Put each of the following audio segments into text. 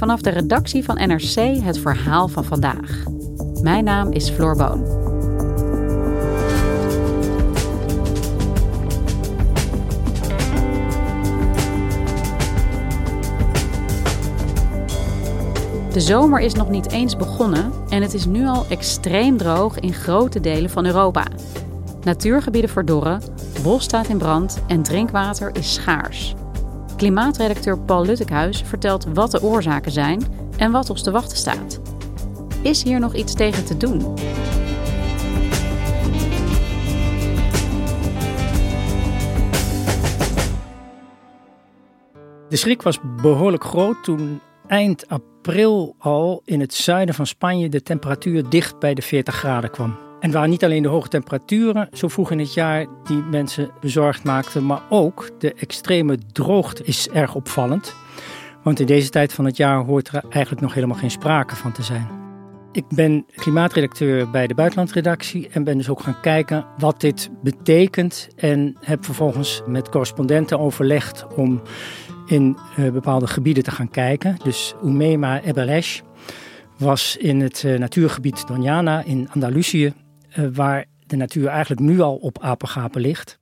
Vanaf de redactie van NRC het verhaal van vandaag. Mijn naam is Floor Boon. De zomer is nog niet eens begonnen en het is nu al extreem droog in grote delen van Europa. Natuurgebieden verdorren, bos staat in brand en drinkwater is schaars. Klimaatredacteur Paul Luttekhuis vertelt wat de oorzaken zijn en wat ons te wachten staat. Is hier nog iets tegen te doen? De schrik was behoorlijk groot toen eind april al in het zuiden van Spanje de temperatuur dicht bij de 40 graden kwam. En waren niet alleen de hoge temperaturen zo vroeg in het jaar die mensen bezorgd maakten, maar ook de extreme droogte is erg opvallend. Want in deze tijd van het jaar hoort er eigenlijk nog helemaal geen sprake van te zijn. Ik ben klimaatredacteur bij de buitenlandredactie en ben dus ook gaan kijken wat dit betekent. En heb vervolgens met correspondenten overlegd om in uh, bepaalde gebieden te gaan kijken. Dus Umema Ebelesh was in het uh, natuurgebied Doñana in Andalusië, waar de natuur eigenlijk nu al op apengapen ligt.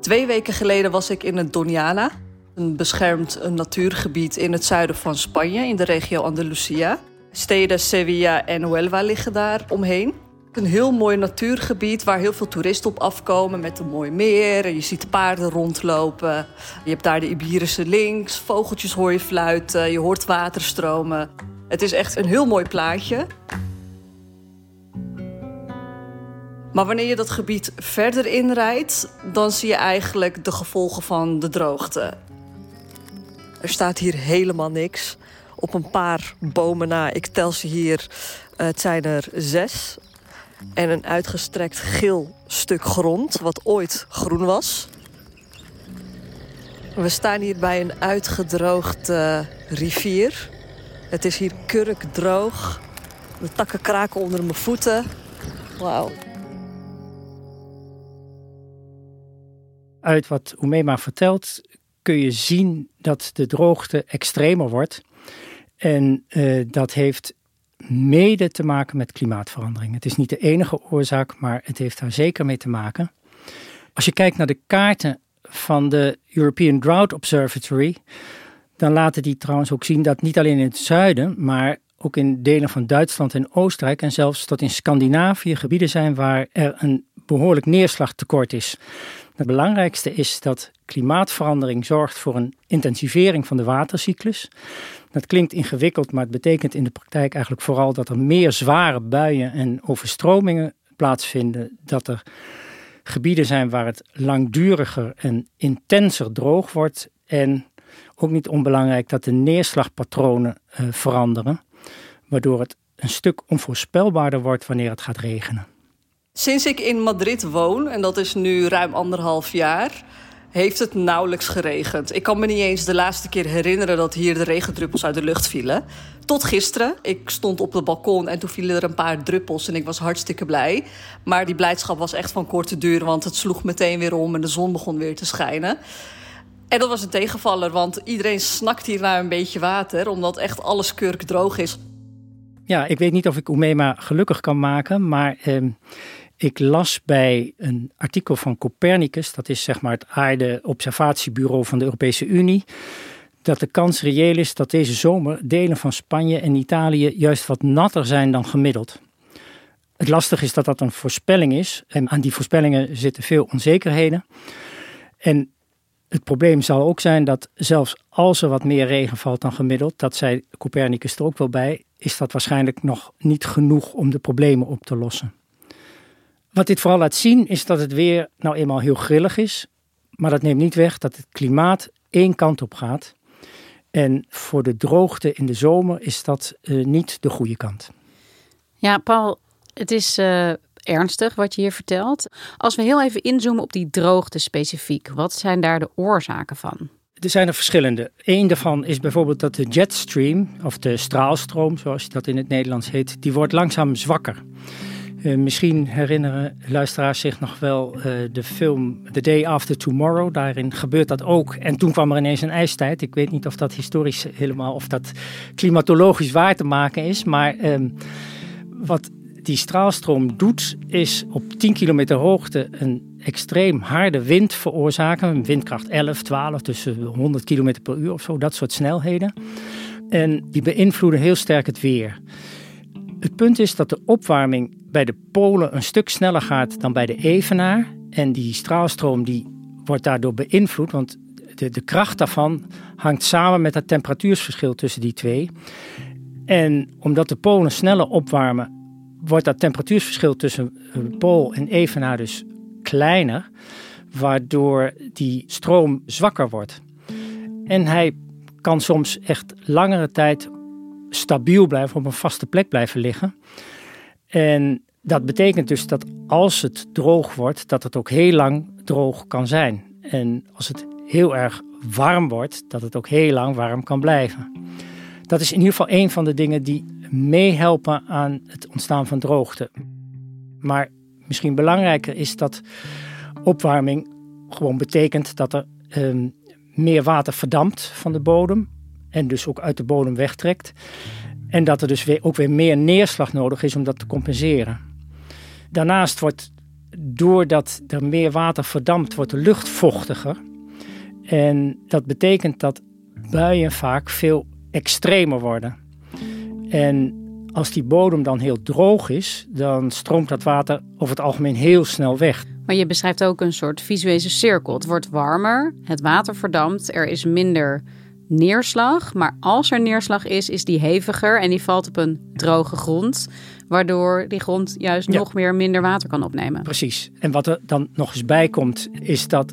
Twee weken geleden was ik in het Doñana, een beschermd een natuurgebied in het zuiden van Spanje, in de regio Andalusia. Steden Sevilla en Huelva liggen daar omheen. Een heel mooi natuurgebied waar heel veel toeristen op afkomen met een mooi meer. Je ziet paarden rondlopen. Je hebt daar de Iberische links. Vogeltjes hoor je fluiten. Je hoort water stromen. Het is echt een heel mooi plaatje. Maar wanneer je dat gebied verder inrijdt, dan zie je eigenlijk de gevolgen van de droogte. Er staat hier helemaal niks. Op een paar bomen na, ik tel ze hier, het zijn er zes en een uitgestrekt geel stuk grond, wat ooit groen was. We staan hier bij een uitgedroogde rivier. Het is hier kurkdroog. De takken kraken onder mijn voeten. Wauw. Uit wat Oemema vertelt kun je zien dat de droogte extremer wordt. En uh, dat heeft mede te maken met klimaatverandering. Het is niet de enige oorzaak, maar het heeft daar zeker mee te maken. Als je kijkt naar de kaarten van de European Drought Observatory, dan laten die trouwens ook zien dat niet alleen in het zuiden, maar ook in delen van Duitsland en Oostenrijk en zelfs tot in Scandinavië gebieden zijn waar er een behoorlijk neerslagtekort is. Het belangrijkste is dat klimaatverandering zorgt voor een intensivering van de watercyclus. Dat klinkt ingewikkeld, maar het betekent in de praktijk eigenlijk vooral dat er meer zware buien en overstromingen plaatsvinden. Dat er gebieden zijn waar het langduriger en intenser droog wordt. En ook niet onbelangrijk dat de neerslagpatronen uh, veranderen, waardoor het een stuk onvoorspelbaarder wordt wanneer het gaat regenen. Sinds ik in Madrid woon, en dat is nu ruim anderhalf jaar, heeft het nauwelijks geregend. Ik kan me niet eens de laatste keer herinneren dat hier de regendruppels uit de lucht vielen. Tot gisteren. Ik stond op het balkon en toen vielen er een paar druppels en ik was hartstikke blij. Maar die blijdschap was echt van korte duur, want het sloeg meteen weer om en de zon begon weer te schijnen. En dat was een tegenvaller, want iedereen snakt hier naar een beetje water, omdat echt alles kurkdroog is. Ja, ik weet niet of ik Oemema gelukkig kan maken, maar eh, ik las bij een artikel van Copernicus, dat is zeg maar het aarde-observatiebureau van de Europese Unie, dat de kans reëel is dat deze zomer delen van Spanje en Italië juist wat natter zijn dan gemiddeld. Het lastige is dat dat een voorspelling is en aan die voorspellingen zitten veel onzekerheden. En het probleem zal ook zijn dat zelfs als er wat meer regen valt dan gemiddeld, dat zei Copernicus er ook wel bij, is dat waarschijnlijk nog niet genoeg om de problemen op te lossen. Wat dit vooral laat zien is dat het weer nou eenmaal heel grillig is, maar dat neemt niet weg dat het klimaat één kant op gaat. En voor de droogte in de zomer is dat uh, niet de goede kant. Ja, Paul, het is uh, ernstig wat je hier vertelt. Als we heel even inzoomen op die droogte specifiek, wat zijn daar de oorzaken van? Er zijn er verschillende. Eén daarvan is bijvoorbeeld dat de jetstream, of de straalstroom zoals dat in het Nederlands heet, die wordt langzaam zwakker. Uh, misschien herinneren luisteraars zich nog wel uh, de film The Day After Tomorrow. Daarin gebeurt dat ook. En toen kwam er ineens een ijstijd. Ik weet niet of dat historisch helemaal, of dat klimatologisch waar te maken is. Maar uh, wat die straalstroom doet, is op 10 kilometer hoogte een extreem harde wind veroorzaken. Windkracht 11, 12, tussen 100 kilometer per uur of zo, dat soort snelheden. En die beïnvloeden heel sterk het weer. Het punt is dat de opwarming bij de polen een stuk sneller gaat dan bij de evenaar. En die straalstroom die wordt daardoor beïnvloed, want de, de kracht daarvan hangt samen met het temperatuursverschil tussen die twee. En omdat de polen sneller opwarmen, wordt dat temperatuursverschil tussen pool en evenaar dus kleiner, waardoor die stroom zwakker wordt. En hij kan soms echt langere tijd stabiel blijven, op een vaste plek blijven liggen. En dat betekent dus dat als het droog wordt, dat het ook heel lang droog kan zijn. En als het heel erg warm wordt, dat het ook heel lang warm kan blijven. Dat is in ieder geval een van de dingen die meehelpen aan het ontstaan van droogte. Maar misschien belangrijker is dat opwarming gewoon betekent dat er um, meer water verdampt van de bodem en dus ook uit de bodem wegtrekt. En dat er dus weer, ook weer meer neerslag nodig is om dat te compenseren. Daarnaast wordt, doordat er meer water verdampt, wordt de lucht vochtiger. En dat betekent dat buien vaak veel extremer worden. En als die bodem dan heel droog is, dan stroomt dat water over het algemeen heel snel weg. Maar je beschrijft ook een soort visuele cirkel. Het wordt warmer, het water verdampt, er is minder neerslag. Maar als er neerslag is, is die heviger en die valt op een droge grond. Waardoor die grond juist nog meer minder water kan opnemen. Precies. En wat er dan nog eens bij komt, is dat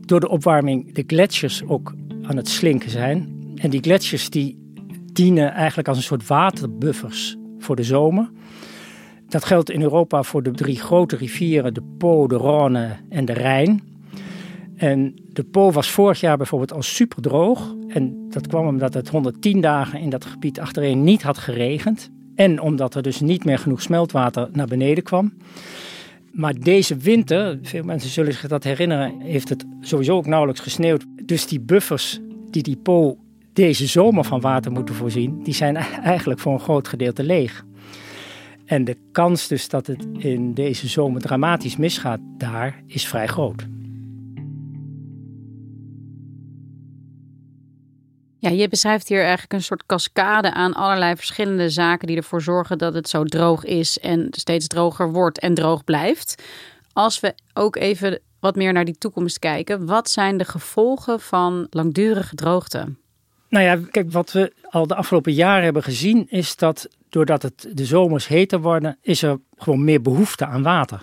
door de opwarming de gletsjers ook aan het slinken zijn. En die gletsjers die dienen eigenlijk als een soort waterbuffers voor de zomer. Dat geldt in Europa voor de drie grote rivieren, de Po, de Rhône en de Rijn. En de Po was vorig jaar bijvoorbeeld al super droog. En dat kwam omdat het 110 dagen in dat gebied achtereen niet had geregend. En omdat er dus niet meer genoeg smeltwater naar beneden kwam. Maar deze winter, veel mensen zullen zich dat herinneren, heeft het sowieso ook nauwelijks gesneeuwd. Dus die buffers die die Po deze zomer van water moeten voorzien, die zijn eigenlijk voor een groot gedeelte leeg. En de kans dus dat het in deze zomer dramatisch misgaat daar is vrij groot. Ja, je beschrijft hier eigenlijk een soort cascade aan allerlei verschillende zaken die ervoor zorgen dat het zo droog is en steeds droger wordt en droog blijft. Als we ook even wat meer naar die toekomst kijken, wat zijn de gevolgen van langdurige droogte? Nou ja, kijk, wat we al de afgelopen jaren hebben gezien is dat doordat het de zomers heter worden, is er gewoon meer behoefte aan water.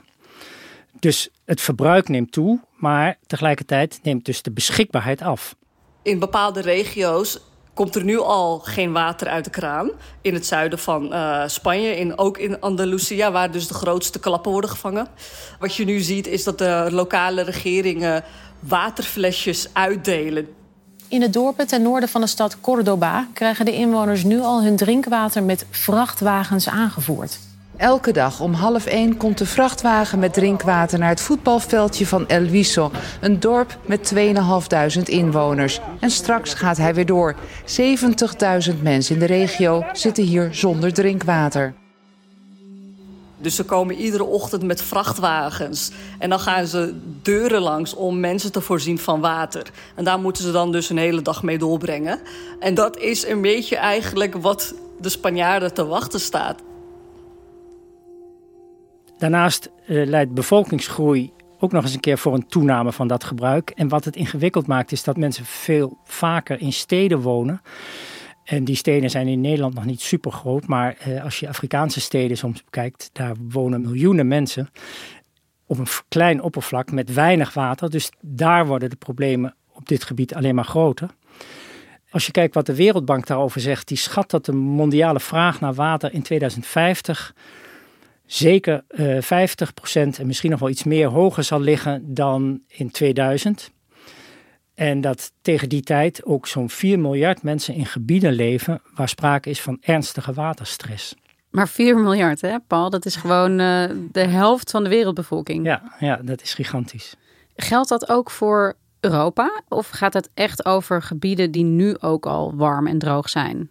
Dus het verbruik neemt toe, maar tegelijkertijd neemt dus de beschikbaarheid af. In bepaalde regio's komt er nu al geen water uit de kraan. In het zuiden van uh, Spanje, in, ook in Andalusia, waar dus de grootste klappen worden gevangen. Wat je nu ziet is dat de lokale regeringen waterflesjes uitdelen. In het dorpen ten noorden van de stad Córdoba krijgen de inwoners nu al hun drinkwater met vrachtwagens aangevoerd. Elke dag om half één komt de vrachtwagen met drinkwater naar het voetbalveldje van El Viso, een dorp met 2.500 inwoners. En straks gaat hij weer door. 70.000 mensen in de regio zitten hier zonder drinkwater. Dus ze komen iedere ochtend met vrachtwagens. En dan gaan ze deuren langs om mensen te voorzien van water. En daar moeten ze dan dus een hele dag mee doorbrengen. En dat is een beetje eigenlijk wat de Spanjaarden te wachten staat. Daarnaast uh, leidt bevolkingsgroei ook nog eens een keer voor een toename van dat gebruik. En wat het ingewikkeld maakt, is dat mensen veel vaker in steden wonen. En die steden zijn in Nederland nog niet super groot, maar eh, als je Afrikaanse steden soms bekijkt, daar wonen miljoenen mensen op een klein oppervlak met weinig water. Dus daar worden de problemen op dit gebied alleen maar groter. Als je kijkt wat de Wereldbank daarover zegt, die schat dat de mondiale vraag naar water in 2050 zeker uh, eh, 50% en misschien nog wel iets meer hoger zal liggen dan in 2000. En dat tegen die tijd ook zo'n 4 miljard mensen in gebieden leven waar sprake is van ernstige waterstress. Maar 4 miljard, hè, Paul? Dat is gewoon uh, de helft van de wereldbevolking. Ja, ja, dat is gigantisch. Geldt dat ook voor Europa? Of gaat het echt over gebieden die nu ook al warm en droog zijn?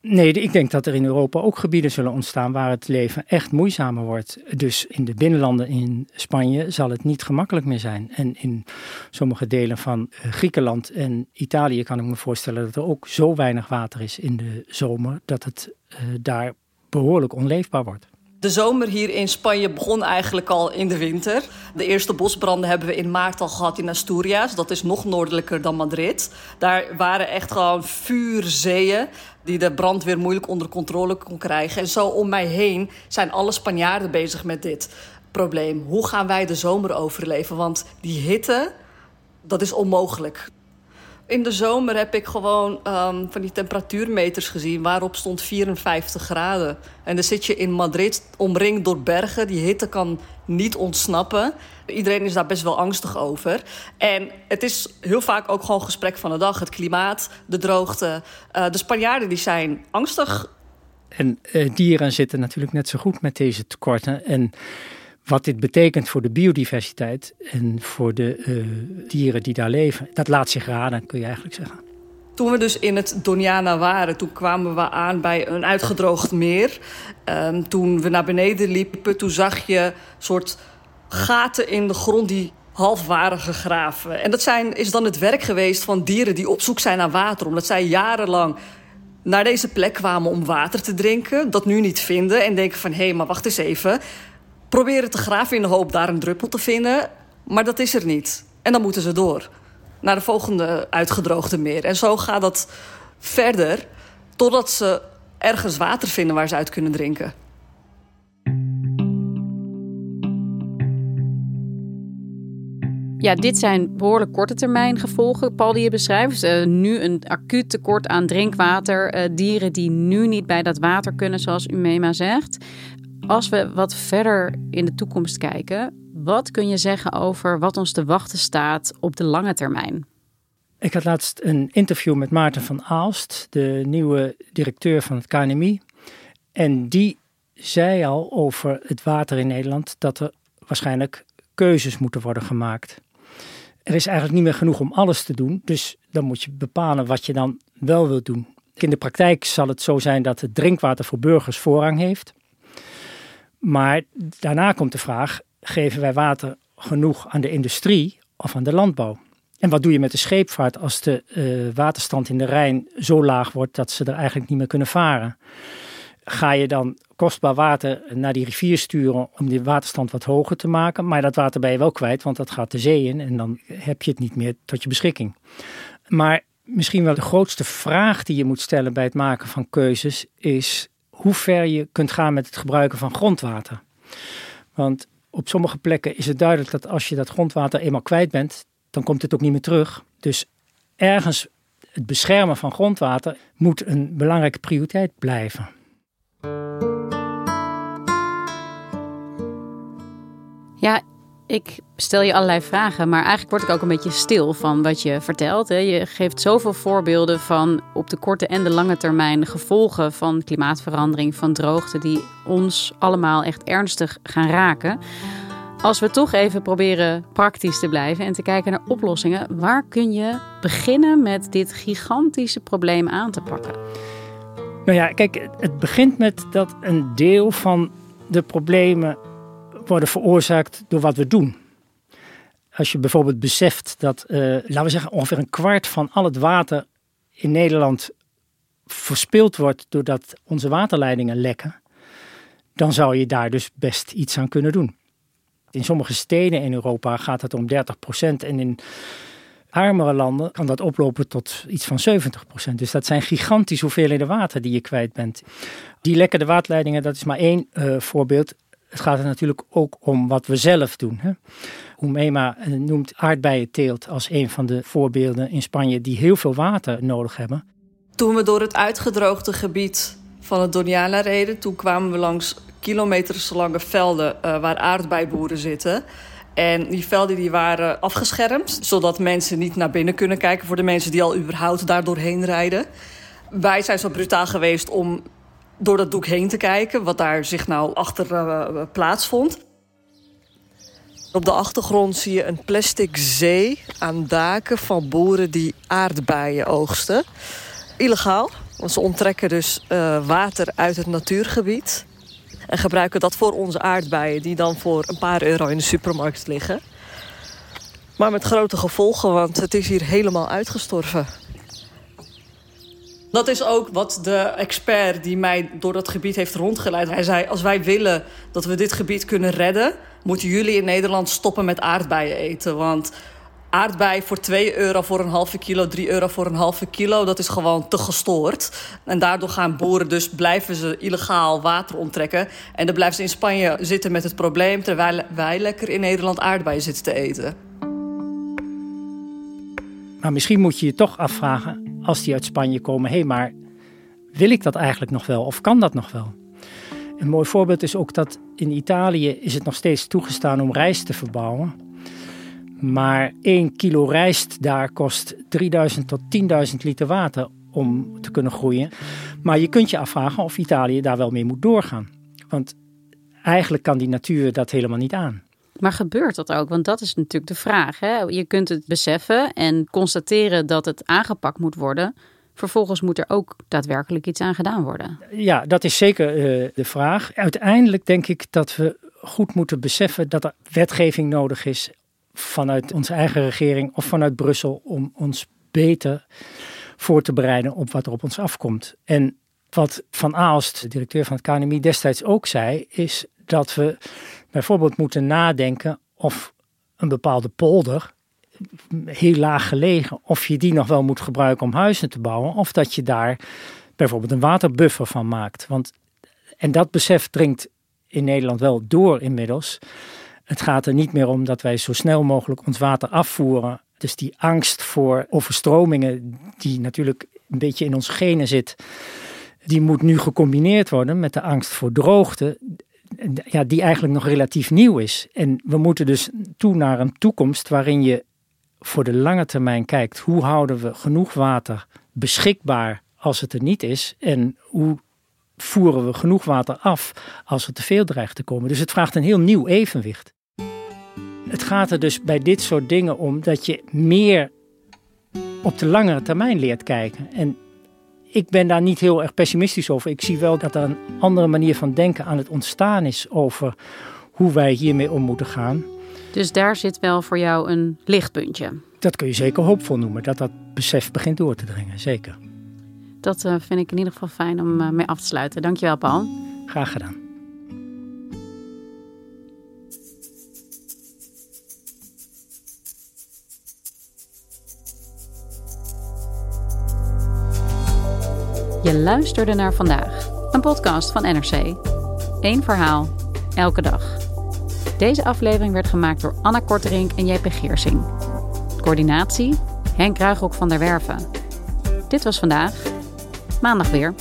Nee, ik denk dat er in Europa ook gebieden zullen ontstaan waar het leven echt moeizamer wordt. Dus in de binnenlanden in Spanje zal het niet gemakkelijk meer zijn. En in sommige delen van eh, Griekenland en Italië kan ik me voorstellen dat er ook zo weinig water is in de zomer dat het uh, daar behoorlijk onleefbaar wordt. De zomer hier in Spanje begon eigenlijk al in de winter. De eerste bosbranden hebben we in maart al gehad in Asturias. Dat is nog noordelijker dan Madrid. Daar waren echt gewoon vuurzeeën die de brandweer moeilijk onder controle kon krijgen. En zo om mij heen zijn alle Spanjaarden bezig met dit probleem. Hoe gaan wij de zomer overleven? Want die hitte, dat is onmogelijk. In de zomer heb ik gewoon um, van die temperatuurmeters gezien waarop stond 54 graden. En dan zit je in Madrid omringd door bergen. Die hitte kan niet ontsnappen. Iedereen is daar best wel angstig over. En het is heel vaak ook gewoon gesprek van de dag. Het klimaat, de droogte. Uh, de Spanjaarden die zijn angstig. En uh, dieren zitten natuurlijk net zo goed met deze tekorten. En wat dit betekent voor de biodiversiteit en voor de uh, dieren die daar leven, dat laat zich raden, kun je eigenlijk zeggen. Toen we dus in het Doniana waren, toen kwamen we aan bij een uitgedroogd meer. Uh, toen we naar beneden liepen, toen zag je soort gaten in de grond die half waren gegraven. En dat zijn, is dan het werk geweest van dieren die op zoek zijn naar water. Omdat zij jarenlang naar deze plek kwamen om water te drinken. Dat nu niet vinden en denken van... hé, hey, maar wacht eens even proberen te graven in de hoop daar een druppel te vinden. Maar dat is er niet. En dan moeten ze door naar de volgende uitgedroogde meer. En zo gaat dat verder totdat ze ergens water vinden waar ze uit kunnen drinken. Ja, dit zijn behoorlijk korte termijn gevolgen, Paul, die je beschrijft. Uh, nu een acuut tekort aan drinkwater. Uh, dieren die nu niet bij dat water kunnen, zoals Umema zegt. Als we wat verder in de toekomst kijken, wat kun je zeggen over wat ons te wachten staat op de lange termijn? Ik had laatst een interview met Maarten van Aalst, de nieuwe directeur van het KNMI. En die zei al over het water in Nederland dat er waarschijnlijk keuzes moeten worden gemaakt. Er is eigenlijk niet meer genoeg om alles te doen, dus dan moet je bepalen wat je dan wel wilt doen. In de praktijk zal het zo zijn dat het drinkwater voor burgers voorrang heeft. Maar daarna komt de vraag: geven wij water genoeg aan de industrie of aan de landbouw? En wat doe je met de scheepvaart als de uh, waterstand in de Rijn zo laag wordt dat ze er eigenlijk niet meer kunnen varen? Ga je dan kostbaar water naar die rivier sturen om die waterstand wat hoger te maken? Maar dat water ben je wel kwijt, want dat gaat de zee in en dan heb je het niet meer tot je beschikking. Maar misschien wel de grootste vraag die je moet stellen bij het maken van keuzes is: hoe ver je kunt gaan met het gebruiken van grondwater. Want op sommige plekken is het duidelijk dat als je dat grondwater eenmaal kwijt bent, dan komt het ook niet meer terug. Dus ergens het beschermen van grondwater moet een belangrijke prioriteit blijven. Ja, ik stel je allerlei vragen, maar eigenlijk word ik ook een beetje stil van wat je vertelt. Je geeft zoveel voorbeelden van op de korte en de lange termijn gevolgen van klimaatverandering, van droogte, die ons allemaal echt ernstig gaan raken. Als we toch even proberen praktisch te blijven en te kijken naar oplossingen, waar kun je beginnen met dit gigantische probleem aan te pakken? Nou ja, kijk, het begint met dat een deel van de problemen worden veroorzaakt door wat we doen. Als je bijvoorbeeld beseft dat, uh, laten we zeggen, ongeveer een kwart van al het water in Nederland verspild wordt doordat onze waterleidingen lekken, dan zou je daar dus best iets aan kunnen doen. In sommige steden in Europa gaat het om 30% en in armere landen kan dat oplopen tot iets van 70%. Dus dat zijn gigantische hoeveelheden water die je kwijt bent. Die lekkende waterleidingen, dat is maar één uh, voorbeeld. Het gaat er natuurlijk ook om wat we zelf doen. Hè. Oemema noemt aardbeienteelt als een van de voorbeelden in Spanje die heel veel water nodig hebben. Toen we door het uitgedroogde gebied van het Doniana reden, toen kwamen we langs kilometerslange velden uh, waar aardbeiboeren zitten. En die velden die waren afgeschermd, zodat mensen niet naar binnen kunnen kijken voor de mensen die al überhaupt daar doorheen rijden. Wij zijn zo brutaal geweest om door dat doek heen te kijken, wat daar zich nou achter uh, plaatsvond. Op de achtergrond zie je een plastic zee aan daken van boeren die aardbeien oogsten. Illegaal, want ze onttrekken dus uh, water uit het natuurgebied. En gebruiken dat voor onze aardbeien, die dan voor een paar euro in de supermarkt liggen. Maar met grote gevolgen, want het is hier helemaal uitgestorven. Dat is ook wat de expert die mij door dat gebied heeft rondgeleid. Hij zei: Als wij willen dat we dit gebied kunnen redden, moeten jullie in Nederland stoppen met aardbeien eten. Want aardbei voor 2 euro voor een halve kilo, 3 euro voor een halve kilo, dat is gewoon te gestoord. En daardoor gaan boeren dus, blijven ze illegaal water onttrekken. En dan blijven ze in Spanje zitten met het probleem, terwijl wij lekker in Nederland aardbeien zitten te eten. Maar misschien moet je je toch afvragen, als die uit Spanje komen, hé, hey, maar wil ik dat eigenlijk nog wel of kan dat nog wel? Een mooi voorbeeld is ook dat in Italië is het nog steeds toegestaan om rijst te verbouwen. Maar 1 kilo rijst daar kost 3000 tot 10.000 liter water om te kunnen groeien. Maar je kunt je afvragen of Italië daar wel mee moet doorgaan. Want eigenlijk kan die natuur dat helemaal niet aan. Maar gebeurt dat ook? Want dat is natuurlijk de vraag. Hè? Je kunt het beseffen en constateren dat het aangepakt moet worden. Vervolgens moet er ook daadwerkelijk iets aan gedaan worden. Ja, dat is zeker uh, de vraag. Uiteindelijk denk ik dat we goed moeten beseffen dat er wetgeving nodig is vanuit onze eigen regering of vanuit Brussel om ons beter voor te bereiden op wat er op ons afkomt. En wat Van Aalst, de directeur van het KNMI, destijds ook zei, is dat we bijvoorbeeld moeten nadenken of een bepaalde polder, heel laag gelegen, of je die nog wel moet gebruiken om huizen te bouwen, of dat je daar bijvoorbeeld een waterbuffer van maakt. Want, en dat besef dringt in Nederland wel door inmiddels. Het gaat er niet meer om dat wij zo snel mogelijk ons water afvoeren. Dus die angst voor overstromingen, die natuurlijk een beetje in ons genen zit, die moet nu gecombineerd worden met de angst voor droogte, ja, die eigenlijk nog relatief nieuw is. En we moeten dus toe naar een toekomst waarin je voor de lange termijn kijkt, hoe houden we genoeg water beschikbaar als het er niet is en hoe voeren we genoeg water af als er te veel dreigt te komen. Dus het vraagt een heel nieuw evenwicht. Het gaat er dus bij dit soort dingen om dat je meer op de langere termijn leert kijken. En ik ben daar niet heel erg pessimistisch over. Ik zie wel dat er een andere manier van denken aan het ontstaan is over hoe wij hiermee om moeten gaan. Dus daar zit wel voor jou een lichtpuntje. Dat kun je zeker hoopvol noemen, dat dat besef begint door te dringen, zeker. Dat uh, vind ik in ieder geval fijn om uh, mee af te sluiten. Dankjewel, Paul. Graag gedaan. Je luisterde naar vandaag, een podcast van NRC. Eén verhaal, elke dag. Deze aflevering werd gemaakt door Anna Korterink en JP Geersing. Coördinatie, Henk Ruigrok van der Werven. Dit was vandaag. Maandag weer.